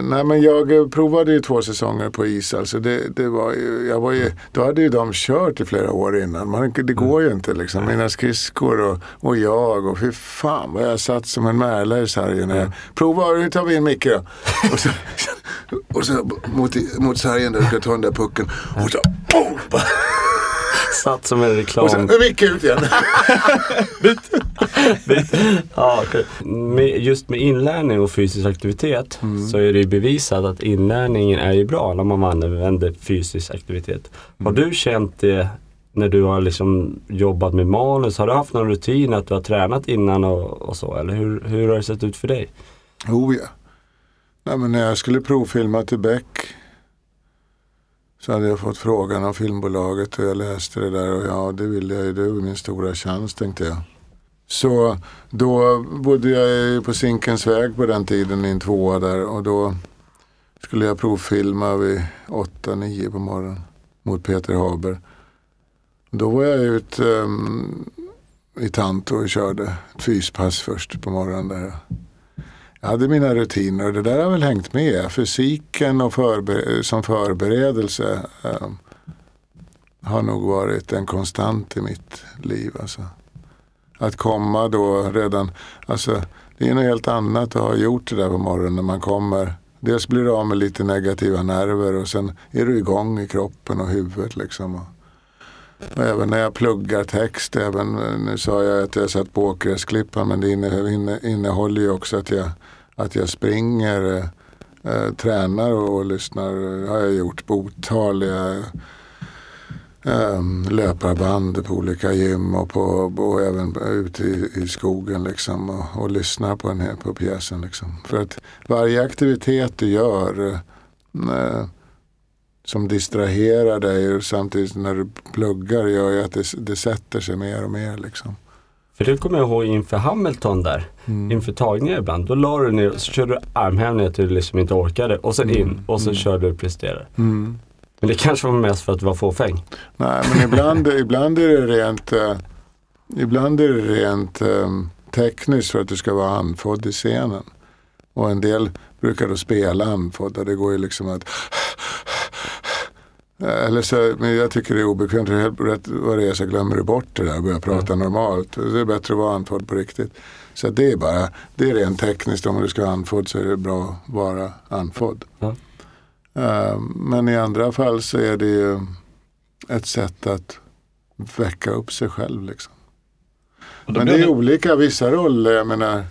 nej, men jag eh, provade ju två säsonger på is. Alltså det, det var ju, jag var ju, då hade ju de kört i flera år innan. Man, det går ju inte liksom. Mina skridskor och, och jag och fy fan vad jag satt som en märla i sargen. jag Prova, nu tar vi in Micke då. Och så, [LAUGHS] och så mot, mot sargen där, ska jag ta den där pucken. Och så, boom! Satt som en reklam. Och så, nu Micke ut igen. [LAUGHS] ja, med, just med inlärning och fysisk aktivitet så är det ju bevisat att inlärningen är ju bra när man använder fysisk aktivitet. Har du känt det när du har liksom jobbat med manus? Har du haft någon rutin att du har tränat innan och, och så? Eller hur, hur har det sett ut för dig? Oh ja. Nej, men när jag skulle provfilma till Beck så hade jag fått frågan av filmbolaget och jag läste det där och ja det ville jag ju, det var min stora chans tänkte jag. Så då bodde jag på Zinkens väg på den tiden i en tvåa där och då skulle jag provfilma vid 8-9 på morgonen mot Peter Haber. Då var jag ute um, i Tanto och körde ett fyspass först på morgonen där. Jag hade mina rutiner och det där har väl hängt med. Fysiken och förber som förberedelse eh, har nog varit en konstant i mitt liv. Alltså. Att komma då redan, alltså det är något helt annat att ha gjort det där på morgonen när man kommer. Dels blir du av med lite negativa nerver och sen är du igång i kroppen och huvudet liksom. Och, även när jag pluggar text, även, eh, nu sa jag att jag satt på Åkeräsklippan men det innehåller ju också att jag, att jag springer, eh, tränar och, och lyssnar. Det har jag gjort på otaliga eh, löparband på olika gym och, på, och även ute i, i skogen liksom och, och lyssnar på, en, på pjäsen. Liksom. För att varje aktivitet du gör eh, som distraherar dig och samtidigt när du pluggar gör ju att det, det sätter sig mer och mer. Liksom. För det kommer jag ihåg inför Hamilton där, inför tagningar ibland. Då la du ner och så körde du armhävningar till du liksom inte orkade och sen in och så körde du och presterade. Mm. Men det kanske var mest för att du var fåfäng. Nej, men ibland, [LAUGHS] ibland är det rent, eh, ibland är det rent eh, tekniskt för att du ska vara andfådd i scenen. Och en del brukar då spela andfådd och det går ju liksom att eller så, men jag tycker det är obekvämt. Helt rätt vad det är så glömmer du bort det där och börjar prata normalt. Det är bättre att vara andfådd på riktigt. Så det är bara, det är rent tekniskt. Om du ska vara andfådd så är det bra att vara andfådd. Ja. Eh, men i andra fall så är det ju ett sätt att väcka upp sig själv. Liksom. Men det är olika, vissa roller, jag menar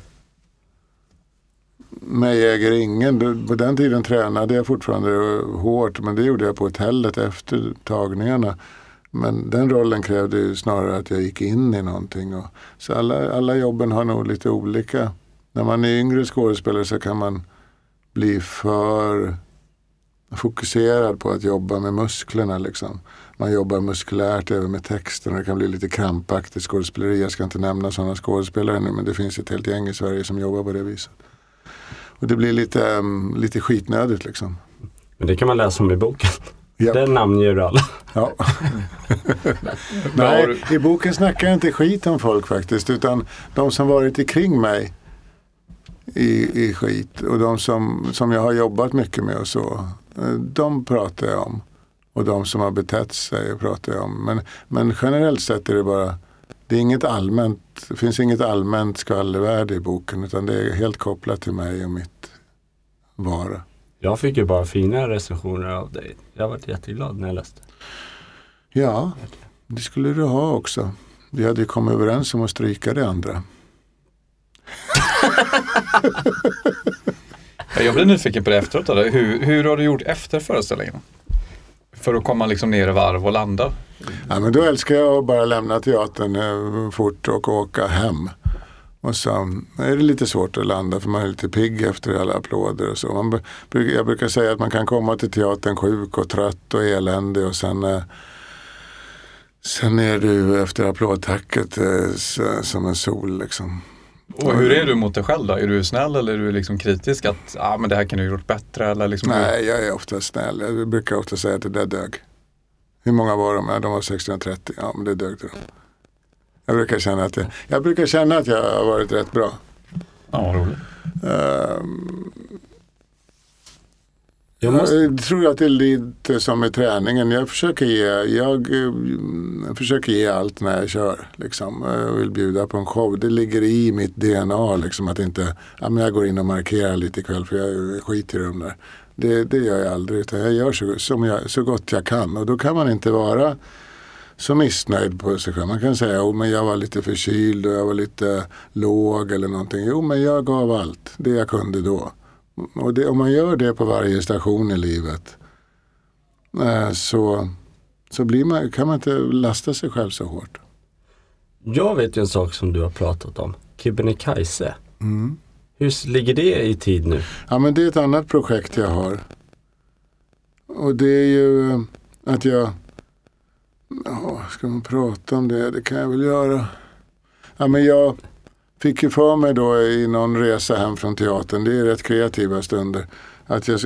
mig äger ingen. På den tiden tränade jag fortfarande hårt men det gjorde jag på hotellet efter tagningarna. Men den rollen krävde ju snarare att jag gick in i någonting. Och, så alla, alla jobben har nog lite olika. När man är yngre skådespelare så kan man bli för fokuserad på att jobba med musklerna. Liksom. Man jobbar muskulärt även med texten och det kan bli lite krampaktigt skådespeleri. Jag ska inte nämna sådana skådespelare nu men det finns ett helt gäng i Sverige som jobbar på det viset. Och det blir lite, um, lite skitnödigt liksom. Men det kan man läsa om i boken. Japp. Den namnger du alla. Ja. [LAUGHS] [LAUGHS] Nej, i boken snackar jag inte skit om folk faktiskt. Utan de som varit ikring mig i, i skit och de som, som jag har jobbat mycket med och så. eh, De pratar jag om. Och de som har betett sig pratar jag om. Men, men generellt sett är det bara, det är inget allmänt, det finns inget allmänt skvallervärde i boken. Utan det är helt kopplat till mig och mitt vara. Jag fick ju bara fina recensioner av dig. Jag varit jätteglad när jag läste. Ja, det skulle du ha också. Vi hade ju kommit överens om att stryka det andra. [LAUGHS] Jag blir nyfiken på det efteråt. Hur, hur har du gjort efter föreställningen? För att komma liksom ner i varv och landa? Ja, men då älskar jag att bara lämna teatern eh, fort och åka hem. Och sen eh, är det lite svårt att landa för man är lite pigg efter alla applåder och så. Man, jag brukar säga att man kan komma till teatern sjuk och trött och eländig och sen, eh, sen är du efter applådtacket som en sol liksom. Och hur är du mot dig själv då? Är du snäll eller är du liksom kritisk att ah, men det här kan du ha gjort bättre? Eller liksom Nej, jag är ofta snäll. Jag brukar ofta säga att det där dög. Hur många var de? Ja, de var 630. Ja, men det dög det. Jag brukar känna att jag, jag, brukar känna att jag har varit rätt bra. Ja, vad roligt. Ehm, Jag måste- Jag tror att det är lite som med träningen. Jag försöker ge, jag, eh, jag försöker ge allt när jag kör. Liksom. Jag vill bjuda på en show. Det ligger i mitt DNA liksom, att inte, ja, men jag går in och markerar lite ikväll för jag skiter i dem där. Det, det gör jag aldrig utan jag gör så, som jag, så gott jag kan. Och då kan man inte vara så missnöjd på sig själv. Man kan säga jo men jag var lite förkyld och jag var lite låg eller någonting. Jo men jag gav allt det jag kunde då. Och det, om man gör det på varje station i livet eh, så, så blir man, kan man inte lasta sig själv så hårt. Jag vet ju en sak som du har pratat om. Kebnekaise. Mm. Hur ligger det i tid nu? Ja men det är ett annat projekt jag har. Och det är ju eh, att jag, ja, ska man prata om det? Det kan jag väl göra. Ja men jag fick ju för mig då i någon resa hem från teatern, det är rätt kreativa stunder, att jag,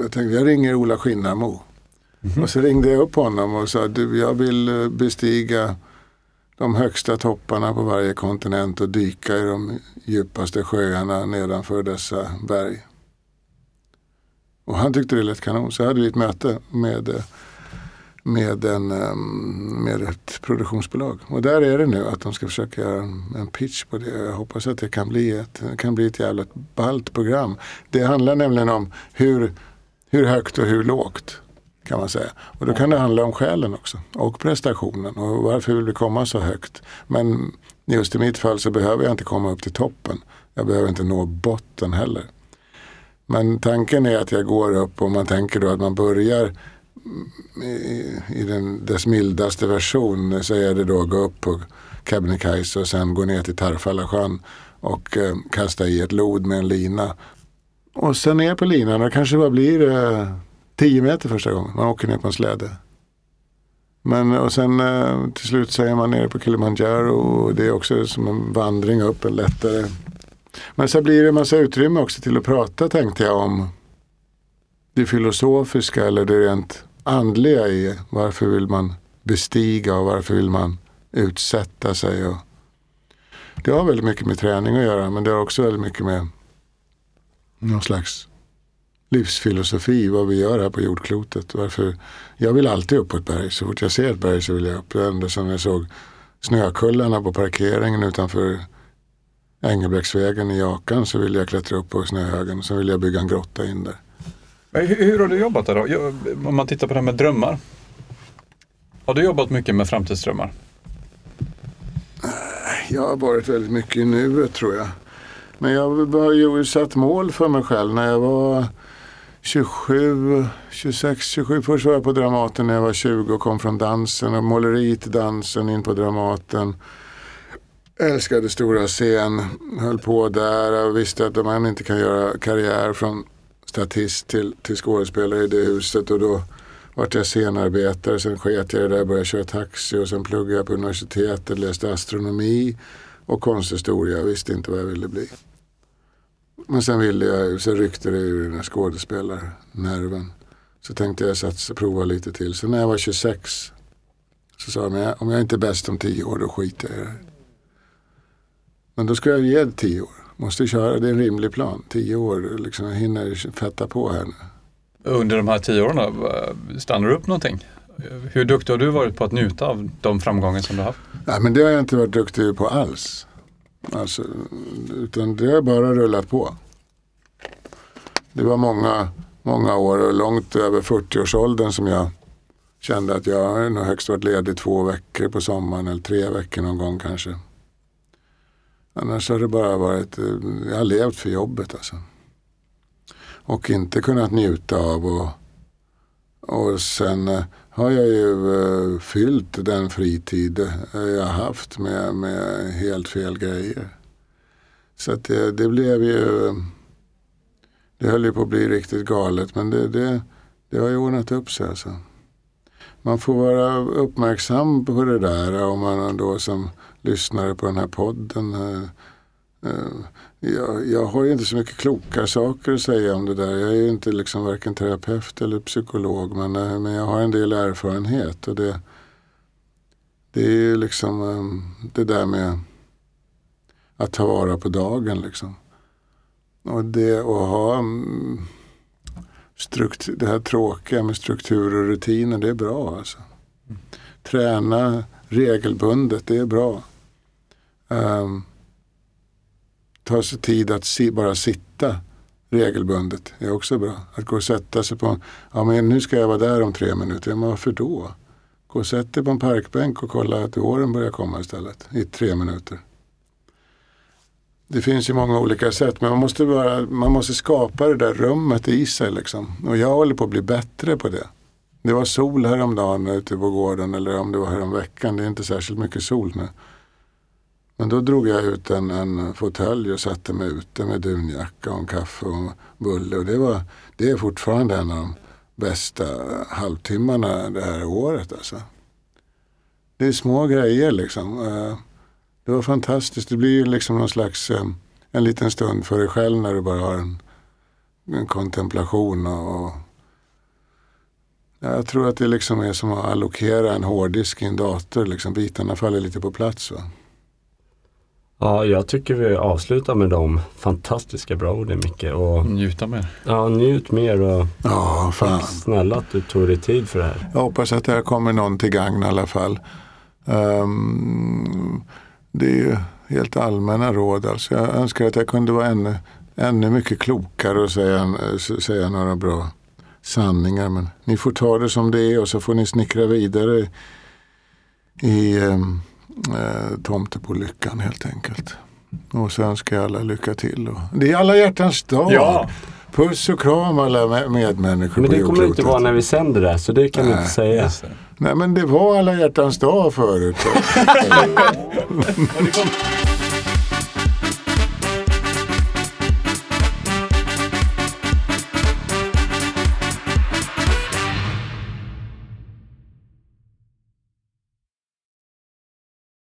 jag tänkte jag ringer Ola Skinnarmo. Och så ringde jag upp honom och sa du jag vill eh, bestiga de högsta topparna på varje kontinent och dyka i de djupaste sjöarna nedanför dessa berg. Och han tyckte det lät kanon. Så hade vi ett möte med, eh, med, en, med ett produktionsbolag. Och där är det nu att de ska försöka göra en, en pitch på det. Jag hoppas att det kan bli ett, kan bli ett jävla ballt program. Det handlar nämligen om hur, hur högt och hur lågt kan man säga. Och då kan det handla om själen också. Och prestationen. Och varför vill vi komma så högt? Men just i mitt fall så behöver jag inte komma upp till toppen. Jag behöver inte nå botten heller. Men tanken är att jag går upp och man tänker då att man börjar i, i den, dess mildaste version så är det då att gå upp på Kebnekaise och sen gå ner till Tarfallasjön och eh, kasta i ett lod med en lina. Och sen ner på linan och kanske bara blir eh, 10 meter första gången. Man åker ner på en släde. Men och sen eh, till slut så är man nere på Kilimanjaro och det är också som en vandring upp, en lättare. Men så blir det en massa utrymme också till att prata tänkte jag om det filosofiska eller det rent andliga i varför vill man bestiga och varför vill man utsätta sig. Och det har väldigt mycket med träning att göra men det har också väldigt mycket med någon slags livsfilosofi, vad vi gör här på jordklotet. Varför, jag vill alltid upp på ett berg. Så fort jag ser ett berg så vill jag upp. Det enda som jag såg snökullarna på parkeringen utanför Engelbrektsvägen i Jakan så ville jag klättra upp på snöhögen. och Så ville jag bygga en grotta in där. Men hur, hur har du jobbat där då? Om man tittar på det här med drömmar. Har du jobbat mycket med framtidsdrömmar? Jag har varit väldigt mycket i nuet tror jag. Men jag har ju satt mål för mig själv när jag var 27, 26, 27. Först var jag på Dramaten när jag var 20 och kom från dansen och måleri till dansen in på Dramaten. Älskade stora scen, höll på där och visste att man inte kan göra karriär från statist till, till skådespelare i det huset och då vart jag scenarbetare, sen sket jag i det där, började köra taxi och sen pluggade jag på universitetet, läste astronomi och konsthistoria. Jag visste inte vad jag ville bli. Men sen ville jag, sen ryckte det ur den här skådespelarnerven. Så tänkte jag satsa, prova lite till. Sen när jag var 26 så sa jag, om jag inte är bäst om tio år då skiter jag i det. Men då ska jag ge det tio år. Måste köra, det är en rimlig plan. 10 år, liksom, jag hinner fetta på här nu. Under de här tio åren, stannar du upp någonting? Hur duktig har du varit på att njuta av de framgångar som du har haft? Nej, men det har jag inte varit duktig på alls. Alltså, utan det har bara rullat på. Det var många, många år och långt över 40-årsåldern som jag kände att jag har nog högst varit ledig två veckor på sommaren eller tre veckor någon gång kanske. Annars har det bara varit, eh, jag har levt för jobbet alltså. och inte kunnat njuta av. Och, och sen eh, har jag ju eh, fyllt den fritid jag haft med, med helt fel grejer. Så att det, det blev ju, det höll ju på att bli riktigt galet men det, det, det har ju ordnat upp sig alltså. Man får vara uppmärksam på det där om man då som lyssnare på den här podden eh, eh, jag, jag har ju inte så mycket kloka saker att säga om det där. Jag är ju inte liksom varken terapeut eller psykolog men, eh, men jag har en del erfarenhet. Och det, det är ju liksom det där med att ta vara på dagen. Liksom. Och det att ha mm, struktur, det här tråkiga med struktur och rutiner, det är bra. Alltså. Träna regelbundet, det är bra. Ehm, um, ta sig tid att si, bara sitta regelbundet är också bra. Att gå och sätta sig på en, ja men nu ska jag vara där om tre minuter, men varför då? Gå och sätt dig på en parkbänk och kolla att åren börjar komma istället i tre minuter. Det finns ju många olika sätt men man måste, bara, man måste skapa det där rummet i sig. Liksom. Och jag håller på att bli bättre på det. Det var sol häromdagen ute på gården eller om det var häromveckan. Det är inte särskilt mycket sol nu. Men då drog jag ut en, en fåtölj och satte mig ute med dunjacka och en kaffe och bulle. Och det, var, det är fortfarande en av de bästa halvtimmarna det här året. Alltså. Det är små grejer liksom. Eh, det var fantastiskt. Det blir ju liksom någon slags eh, en liten stund för dig själv när du bara har en, en kontemplation. Och, och jag tror att det liksom är som att allokera en hårddisk i en dator. Liksom bitarna faller lite på plats. Va? Ja, jag tycker vi avslutar med de fantastiska bra orden Micke. Och, Njuta mer. Ja, njut mer och ja, fan. snälla att du tog dig tid för det här. Jag hoppas att det här kommer någon till gagn i alla fall. Um, det är ju helt allmänna råd. Alltså jag önskar att jag kunde vara ännu, ännu mycket klokare och säga, säga några bra sanningar. Men ni får ta det som det är och så får ni snickra vidare i um, eh, Tomtebolyckan helt enkelt. Och så önskar jag alla lycka till. Och det är alla hjärtans dag. Ja. Puss och kram alla medmänniskor Men på det kommer inte vara när vi sänder det här, så det kan vi Nej. inte säga. Nej men det var alla hjärtans dag förut. [LAUGHS]